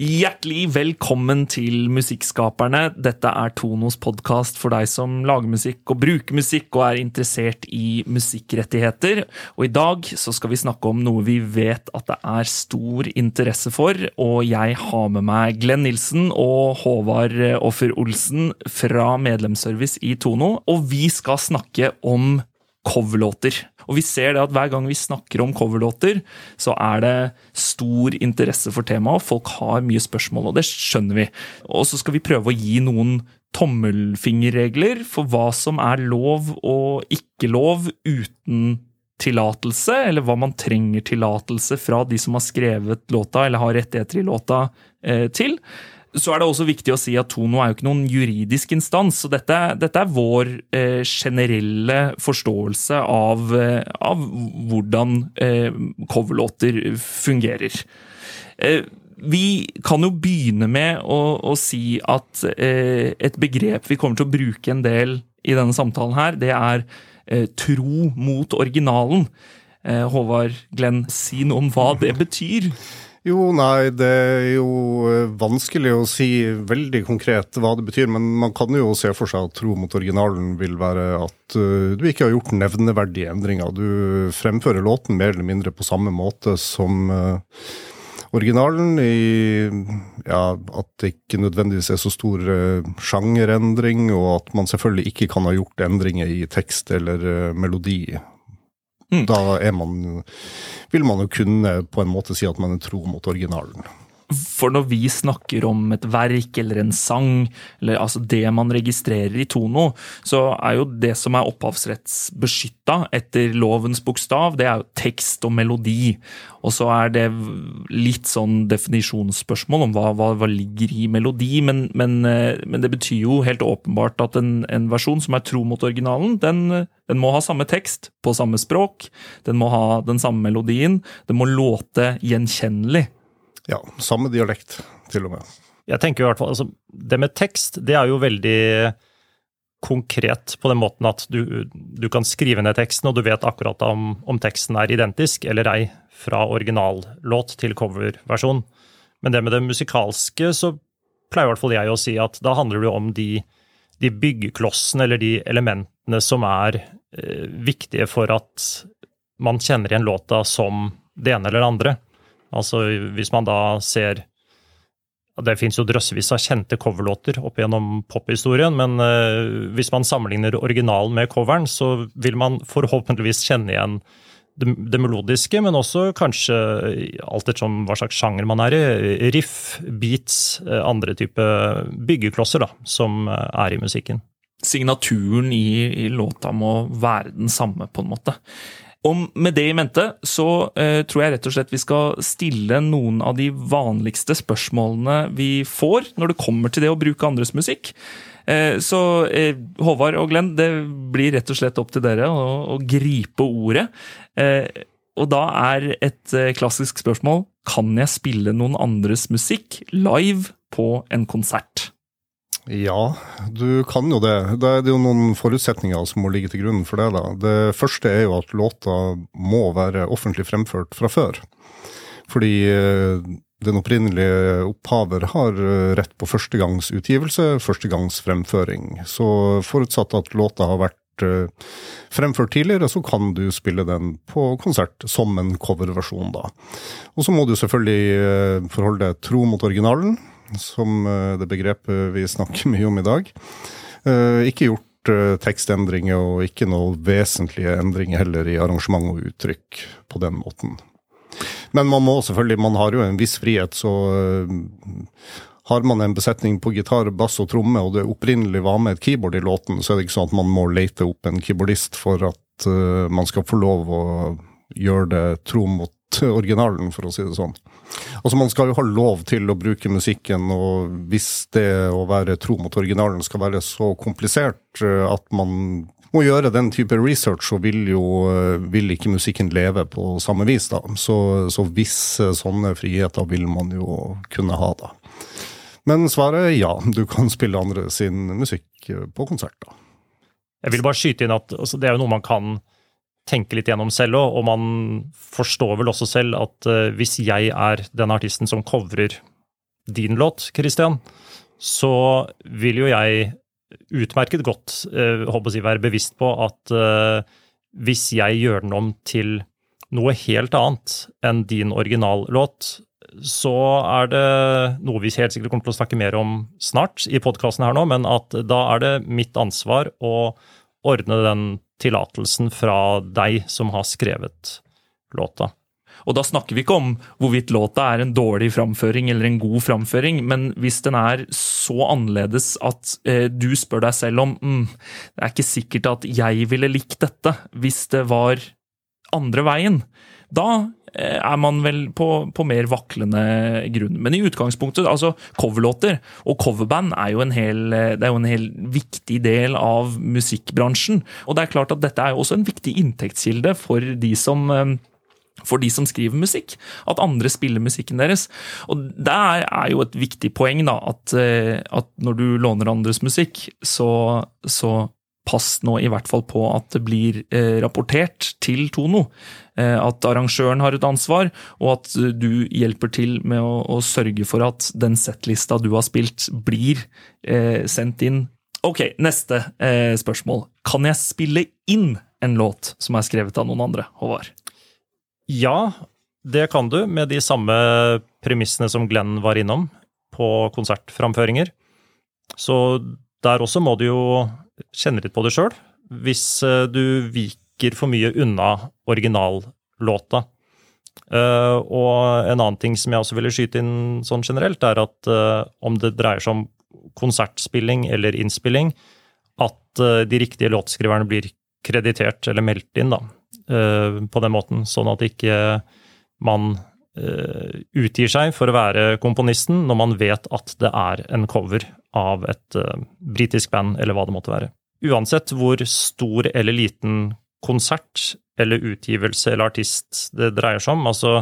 Hjertelig velkommen til Musikkskaperne. Dette er Tonos podkast for deg som lager musikk og bruker musikk og er interessert i musikkrettigheter. Og i dag så skal vi snakke om noe vi vet at det er stor interesse for. Og jeg har med meg Glenn Nilsen og Håvard Offer Olsen fra Medlemsservice i Tono. Og vi skal snakke om coverlåter. Og vi ser det at hver gang vi snakker om coverlåter, så er det stor interesse for temaet, og folk har mye spørsmål, og det skjønner vi. Og så skal vi prøve å gi noen tommelfingerregler for hva som er lov og ikke lov uten tillatelse, eller hva man trenger tillatelse fra de som har skrevet låta eller har rettigheter i låta eh, til. Så er det også viktig å si at Tono er jo ikke noen juridisk instans. så Dette, dette er vår eh, generelle forståelse av, eh, av hvordan eh, coverlåter fungerer. Eh, vi kan jo begynne med å, å si at eh, et begrep vi kommer til å bruke en del i denne samtalen her, det er tro mot originalen. Håvard Glenn, si noe om hva det betyr. Jo, nei, det er jo eh, vanskelig å si veldig konkret hva det betyr, men man kan jo se for seg at tro mot originalen vil være at uh, du ikke har gjort nevneverdige endringer. Du fremfører låten mer eller mindre på samme måte som uh, originalen, i ja, at det ikke nødvendigvis er så stor sjangerendring, og at man selvfølgelig ikke kan ha gjort endringer i tekst eller melodi Mm. Da man, vil man jo kunne på en måte si at man er tro mot originalen. For når vi snakker om et verk eller en sang, eller altså det man registrerer i Tono, så er jo det som er opphavsrettsbeskytta etter lovens bokstav, det er jo tekst og melodi. Og så er det litt sånn definisjonsspørsmål om hva, hva, hva ligger i melodi, men, men, eh, men, det betyr jo helt åpenbart at en, en versjon som er tro mot originalen, den, den må ha samme tekst på samme språk, den må ha den samme melodien, den må låte gjenkjennelig. Ja, samme dialekt, til og med. Jeg tenker i hvert fall, altså, Det med tekst det er jo veldig konkret på den måten at du, du kan skrive ned teksten, og du vet akkurat om, om, teksten er identisk eller ei fra originallåt til coverversjon. Men det med det musikalske, så pleier i hvert fall jeg å si at da handler det om de, de byggeklossene eller de elementene som er eh, viktige for at man kjenner igjen låta som det ene eller det andre. Altså hvis man da ser Det fins jo drøssevis av kjente coverlåter opp gjennom pophistorien, men uh, hvis man sammenligner originalen med coveren, så vil man forhåpentligvis kjenne igjen det, det melodiske, men også kanskje alt ettersom hva slags sjanger man er i. Riff, beats, uh, andre type byggeklosser da, som uh, er i musikken. Signaturen i, i låta må være den samme, på en måte. Og med det i mente så eh, tror jeg rett og slett vi skal stille noen av de vanligste spørsmålene vi får når det kommer til det å bruke andres musikk. Eh, så eh, Håvard og Glenn, det blir rett og slett opp til dere å, å gripe ordet. Eh, og da er et eh, klassisk spørsmål kan jeg spille noen andres musikk live på en konsert? Ja, du kan jo det. Det er jo noen forutsetninger som må ligge til grunn for det. da. Det første er jo at låta må være offentlig fremført fra før. Fordi eh, den opprinnelige opphaver har eh, rett på førstegangsutgivelse, førstegangsfremføring. Så forutsatt at låta har vært eh, fremført tidligere, så kan du spille den på konsert som en coverversjon, da. Og så må du selvfølgelig forholde deg tro mot originalen som eh, det begrepet vi snakker mye om i dag. Eh, ikke gjort eh, tekstendringer og ikke noe vesentlige endringer heller i arrangement og uttrykk på den måten. Men man må selvfølgelig, man har jo en viss frihet, så har man en besetning på gitar, bass og tromme, og det opprinnelig var med et keyboard i låten, så er det ikke sånn at man må lete opp en keyboardist for at man skal få lov å gjøre det tro mot originalen, for å si det sånn. Altså Man skal jo ha lov til å bruke musikken, og hvis det å være tro mot originalen skal være så komplisert eh, at man må gjøre den type research, så vil jo eh, vil ikke musikken leve på samme vis. da. Så, så visse sånne friheter vil man jo kunne ha, da. Men svaret er ja, du kan spille andre sin musikk på konsert, da. Jeg vil bare skyte inn at altså, det er jo noe man kan tenke litt gjennom selv òg, og man forstår vel også selv at uh, hvis jeg er den artisten som covrer din låt, Christian, så vil jo jeg utmerket godt uh, håper jeg, være bevisst på at uh, hvis jeg gjør den om til noe helt annet enn din originallåt, så er det noe vi helt sikkert kommer til å snakke mer om snart i podkasten her nå, men at da er det mitt ansvar å ordne den tillatelsen fra deg som har skrevet låta. Og da snakker vi ikke om hvorvidt låta er en dårlig framføring eller en god framføring, men hvis den er så annerledes at eh, du spør deg selv om mm, Det er ikke sikkert at jeg ville likt dette hvis det var andre veien. Da eh, er man vel på, på, mer vaklende grunn. Men i utgangspunktet, altså coverlåter og coverband er jo hel, det er jo en hel viktig del av musikkbransjen. Og det er klart at dette er jo også en viktig inntektskilde for de som eh, for de som skriver musikk, at andre spiller musikken deres. Og det er jo et viktig poeng, da, at, eh, at når du låner andres musikk, så, så, pass nå i hvert fall på at det blir eh, rapportert til Tono. Eh, at arrangøren har et ansvar, og at du hjelper til med å, å sørge for at den settlista du har spilt, blir eh, sendt inn. Ok, neste eh, spørsmål. Kan jeg spille inn en låt som er skrevet av noen andre, Håvard? Ja, det kan du, med de samme premissene som Glenn var innom på konsertframføringer. Så der også må du jo kjenne litt på det sjøl. Hvis eh, du viker for mye unna originallåta. Eh, og en annen ting som jeg også ville skyte inn sånn generelt, er at eh, om det dreier seg om konsertspilling eller innspilling, at de riktige låtskriverne blir kreditert eller meldt inn, da. På den måten, sånn at ikke man utgir seg for å være komponisten når man vet at det er en cover av et uh, britisk band, eller hva det måtte være. Uansett hvor stor eller liten konsert eller utgivelse eller artist det dreier seg om, altså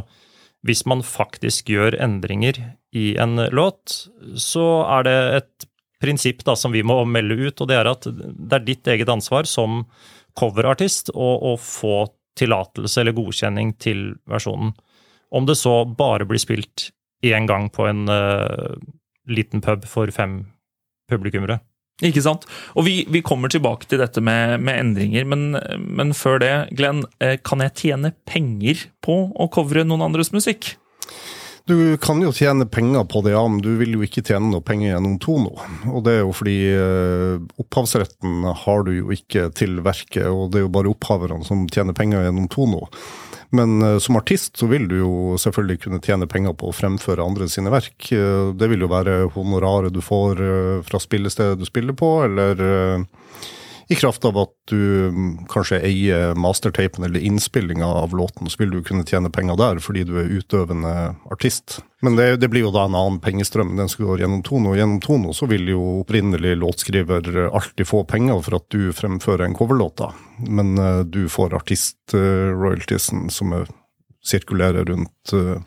hvis man faktisk gjør endringer i en låt, så er det et prinsipp da som vi må melde ut, og det er at det er ditt eget ansvar som coverartist å, få tillatelse eller godkjenning til versjonen. Om det så bare blir spilt én gang på en uh, liten pub for fem publikummere. Ikke sant? Og vi, vi kommer tilbake til dette med, med endringer, men, men, før det, Glenn, eh, kan jeg tjene penger på å covre noen andres musikk? Du kan jo tjene penger på det, ja, men du vil jo ikke tjene noe penger gjennom Tono. Og det er jo fordi eh, opphavsretten har du jo ikke til verket, og det er jo bare opphaverne som tjener penger gjennom Tono. Men eh, som artist så vil du jo selvfølgelig kunne tjene penger på å fremføre andre sine verk. Eh, det vil jo være honoraret du får eh, fra spillestedet du spiller på, eller i kraft av at du mm, kanskje eier mastertapen eller innspillinga av låten, så vil du kunne tjene penger der fordi du er utøvende artist. Men det, det blir jo da en annen pengestrøm. Den skal gå gjennom Tono. Og gjennom Tono så vil jo opprinnelig låtskriver alltid få penger for at du fremfører en coverlåt, da. Men uh, du får artist-royaltiesen som sirkulerer rundt, uh,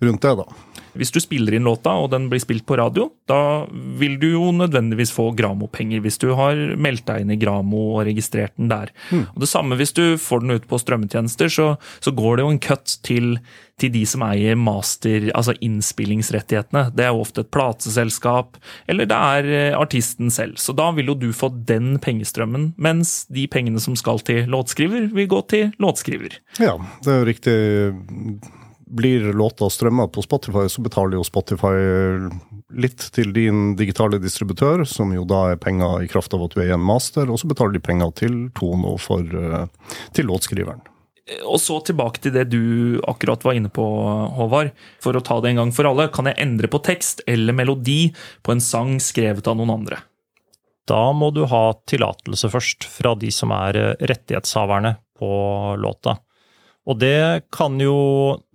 rundt det, da. Hvis du spiller inn låta, og den blir spilt på radio, da vil du jo nødvendigvis få Gramo-penger hvis du har meldt deg inn i Gramo og registrert den der. Mm. Og Det samme hvis du får den ut på strømmetjenester, så, så går det jo en cut til, til de som eier master, altså innspillingsrettighetene. Det er jo ofte et plateselskap, eller det er eh, artisten selv. Så da vil jo du få den pengestrømmen, mens de pengene som skal til låtskriver, vil gå til låtskriver. Ja, det er jo riktig blir låta strømma på Spotify, så betaler jo Spotify litt til din digitale distributør, som jo da er penger i kraft av at du er en master, og så betaler de penger til Tono for, eh, til låtskriveren. Og så tilbake til det du akkurat var inne på, Håvard. For å ta det en gang for alle, kan jeg endre på tekst eller melodi på en sang skrevet av noen andre? Da må du ha tillatelse først fra de som er eh, rettighetshaverne på låta. Og det kan jo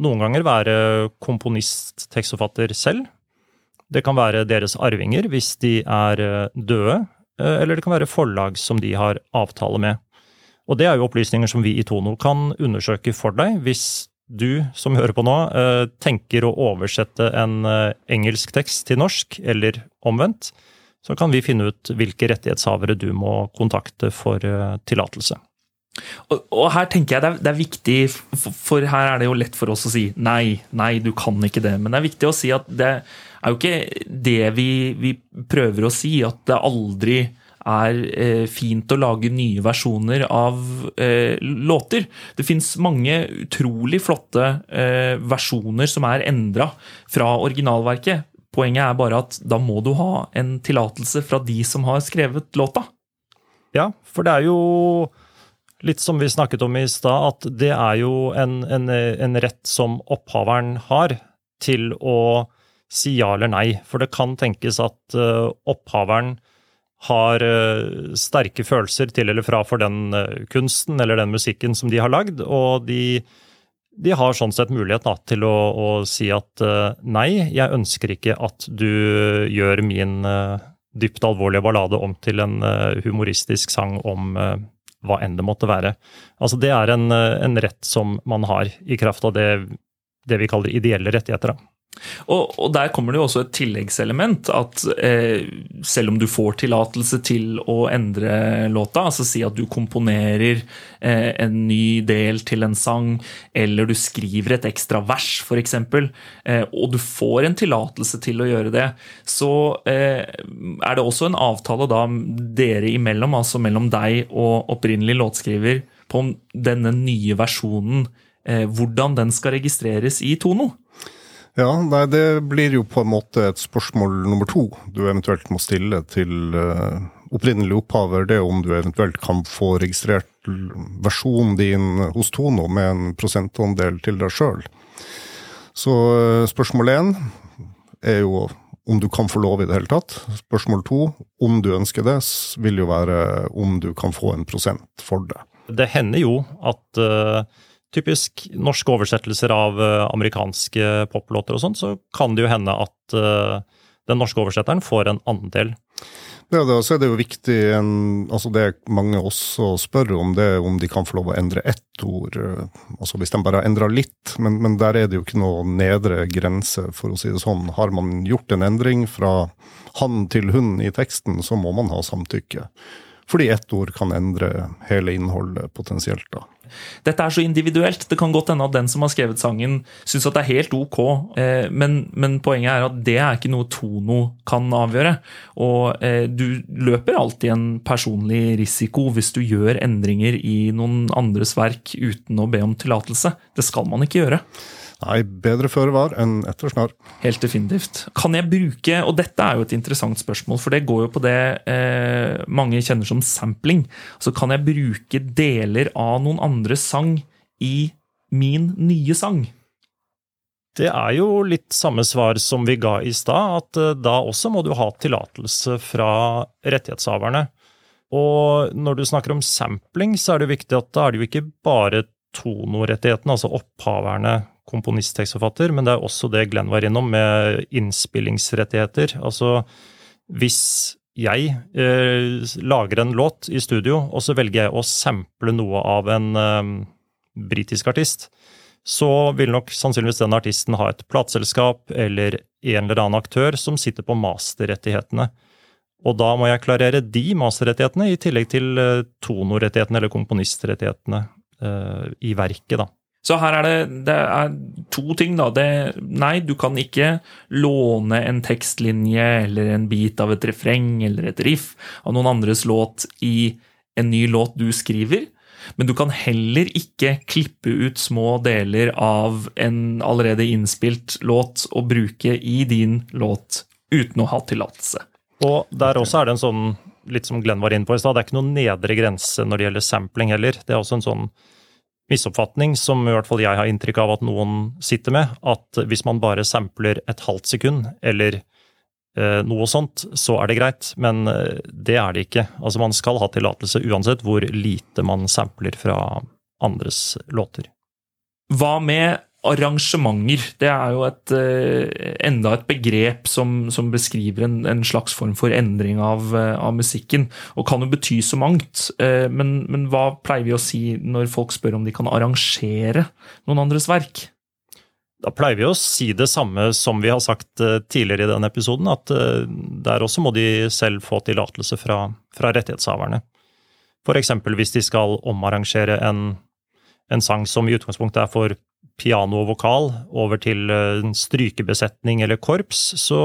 noen ganger være komponist, tekstforfatter selv. Det kan være deres arvinger hvis de er eh, døde, eh, eller det kan være forlag som de har avtale med. Og det er jo opplysninger som vi i Tono kan undersøke for deg, hvis du som hører på nå, eh, tenker å oversette en engelsk tekst til norsk, eller omvendt. Så kan vi finne ut hvilke rettighetshavere du må kontakte for tillatelse. Og, og, her tenker jeg det er, det er, viktig, for her er det jo lett for oss å si nei, nei, du kan ikke det. Men det er viktig å si at det er jo ikke det vi, vi prøver å si, at det aldri er eh, fint å lage nye versjoner av eh, låter. Det fins mange utrolig flotte eh, versjoner som er endra fra originalverket. Poenget er bare at da må du ha en tillatelse fra de som har skrevet låta. Ja, for det er jo litt som vi snakket om i stad, at det er jo en, en, en rett som opphaveren har til å si ja eller nei. For det kan tenkes at uh, opphaveren har uh, sterke følelser til eller fra for den uh, kunsten eller den musikken som de har lagd, og de, de har sånn sett mulighet da, til å, å si at nei, jeg ønsker ikke at du gjør min dypt alvorlige ballade om til en humoristisk sang om hva enn det måtte være. Altså Det er en, en rett som man har i kraft av det, det vi kaller ideelle rettigheter. da. Og, og, der kommer det jo også et tilleggselement. At eh, selv om du får tillatelse til å endre låta, altså si at du komponerer eh, en ny del til en sang, eller du skriver et ekstra vers, f.eks., eh, og du får en tillatelse til å gjøre det, så eh, er det også en avtale da dere imellom, altså mellom deg og opprinnelig låtskriver, på denne nye versjonen, eh, hvordan den skal registreres i Tono. Ja, nei, det blir jo på en måte et spørsmål nummer to du eventuelt må stille til uh, opprinnelig opphaver. Det er om du eventuelt kan få registrert versjonen din hos Tono med en prosentandel til deg sjøl. Så uh, spørsmål én er jo om du kan få lov i det hele tatt. Spørsmål to, om du ønsker det, vil jo være om du kan få en prosent for det. Det hender jo at uh typisk norske oversettelser av uh, amerikanske poplåter og sånn, så kan det jo hende at uh, den norske oversetteren får en andel. Ja, da, så er det jo viktig en, altså Det mange også spør om, det om de kan få lov å endre ett ord. Uh, altså Hvis de bare har endra litt, men, men, der er det jo ikke noe nedre grense, for å si det sånn. Har man gjort en endring fra han til hun i teksten, så må man ha samtykke. Fordi ett ord kan endre hele innholdet potensielt. da. Dette er så individuelt. Det kan godt hende at den som har skrevet sangen, syns at det er helt ok, eh, men, men, poenget er at det er ikke noe Tono kan avgjøre. Og eh, du løper alltid en personlig risiko hvis du gjør endringer i noen andres verk uten å be om tillatelse. Det skal man ikke gjøre. Nei, bedre føre var enn etter snar. Helt definitivt. Kan jeg bruke, og dette er jo et interessant spørsmål, for det går jo på det eh, mange kjenner som sampling. Så kan jeg bruke deler av noen andres sang i min nye sang? Det er jo litt samme svar som vi ga i stad, at eh, da også må du ha tillatelse fra rettighetshaverne. Og når du snakker om sampling, så er det jo viktig at da er det jo ikke bare tonorettighetene, altså opphaverne komponist, tekstforfatter, men det er også det Glenn var innom, med innspillingsrettigheter. Altså hvis jeg eh, lager en låt i studio, og så velger jeg å sample noe av en eh, britisk artist, så vil nok sannsynligvis den artisten ha et plateselskap eller en eller annen aktør som sitter på masterrettighetene. Og da må jeg klarere de masterrettighetene i tillegg til eh, tonorettighetene eller komponistrettighetene eh, i verket, da. Så her er det, det er to ting, da. Det, nei, du kan ikke låne en tekstlinje eller en bit av et refreng eller et riff av noen andres låt i en ny låt du skriver. Men du kan heller ikke klippe ut små deler av en allerede innspilt låt og bruke i din låt uten å ha tillatelse. Og der også er det en sånn, litt som Glenn var inne på i stad, det er ikke noen nedre grense når det gjelder sampling heller. Det er også en sånn misoppfatning som i hvert fall jeg har inntrykk av at noen sitter med, at hvis man bare sampler et halvt sekund, eller eh, noe sånt, så er det greit. Men eh, det er det ikke. Altså Man skal ha tillatelse uansett hvor lite man sampler fra andres låter. Hva med arrangementer. Det er jo et, eh, enda et begrep som, som beskriver en, en, slags form for endring av, eh, av, musikken, og kan jo bety så mangt. Eh, men, men, hva pleier vi å si når folk spør om de kan arrangere noen andres verk? Da pleier vi å si det samme som vi har sagt tidligere i denne episoden, at der også må de selv få tillatelse fra, fra rettighetshaverne. F.eks. hvis de skal omarrangere en, en sang som i utgangspunktet er for piano og vokal over til en strykebesetning eller korps, så,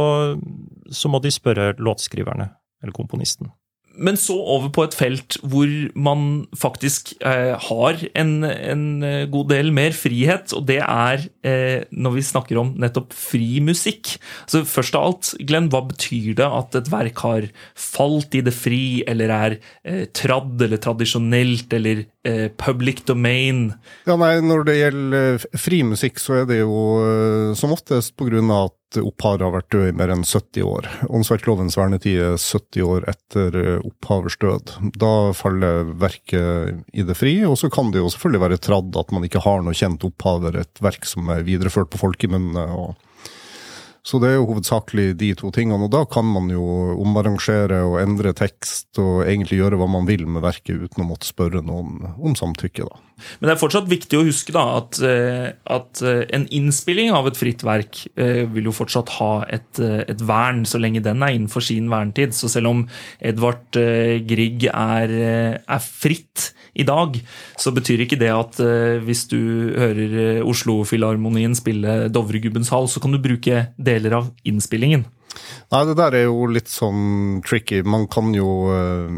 så må de spørre låtskriverne eller komponisten. Men så over på et felt hvor man faktisk eh, har en, en, eh, god del mer frihet, og det er eh, når vi snakker om nettopp fri musikk. Så Først av alt, Glenn, hva betyr det at et verk har falt i det fri, eller er eh, tradd eller tradisjonelt, eller eh, public domain? Ja, nei, Når det gjelder frimusikk, så er det jo som oftest av at opphavet har vært død i mer enn 70 år. Åndsverklovens vernetid er 70 år etter eh, opphavers død. Da faller verket i det fri, og så kan det jo selvfølgelig være tradd at man ikke har noe kjent opphaver, et verk som er videreført på folkemunne. og så det er jo hovedsakelig de to tingene, og da kan man jo omarrangere og endre tekst og egentlig gjøre hva man vil med verket uten å måtte spørre noen om samtykke, da. Men det er fortsatt viktig å huske da at, eh, at eh, en innspilling av et fritt verk eh, vil jo fortsatt ha et, et, vern, så lenge den er innenfor sin vernetid. Så selv om Edvard Grieg er, er fritt i dag, så betyr ikke det at hvis du hører Oslo-filharmonien spille Dovregubbens hall, så kan du bruke deler av innspillingen. Nei, det der er jo litt sånn tricky. Man kan jo, eh,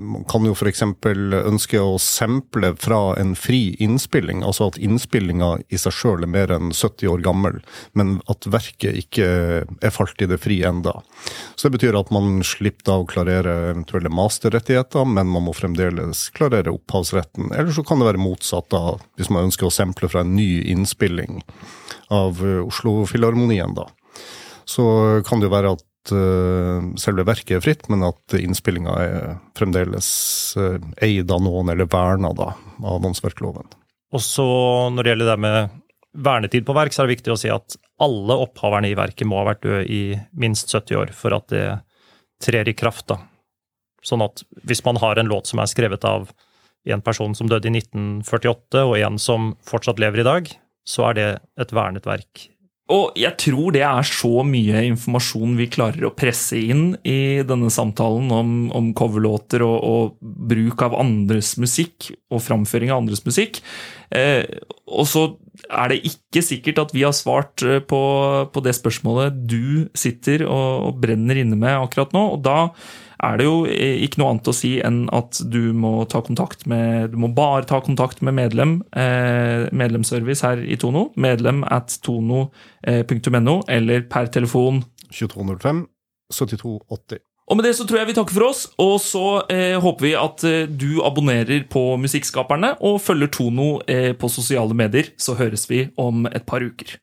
man kan jo f.eks. ønske å sample fra en fri innspilling, altså at innspillinga i seg sjøl er mer enn 70 år gammel, men at verket ikke er falt i det fri enda. Så det betyr at man slipper å klarere eventuelle masterrettigheter, men man må fremdeles klarere opphavsretten. Eller så kan det være motsatt, da, hvis man ønsker å sample fra en ny innspilling av Oslo-filharmonien, da så kan det jo være at uh, selve verket er fritt, men at innspillinga er fremdeles uh, eid av noen, eller verna da, av åndsverkloven. Og så når det gjelder det med vernetid på verk, så er det viktig å si at alle opphaverne i verket må ha vært døde i minst 70 år for at det trer i kraft. da. Sånn at hvis man har en låt som er skrevet av en person som døde i 1948, og en som fortsatt lever i dag, så er det et vernet verk og jeg tror det er så mye informasjon vi klarer å presse inn i denne samtalen om, om coverlåter og, og, bruk av andres musikk og framføring av andres musikk. Eh, og så er det ikke sikkert at vi har svart eh, på, på det spørsmålet du sitter og, og brenner inne med akkurat nå. og da er det jo ikke noe annet å si enn at du må ta kontakt med Du må bare ta kontakt med medlem, eh, medlemsservice her i Tono. Medlem at tono.no, eller per telefon 2205 7280. Og med det så tror jeg vi takker for oss, og så eh, håper vi at eh, du abonnerer på Musikkskaperne og følger Tono eh, på sosiale medier. Så høres vi om et par uker.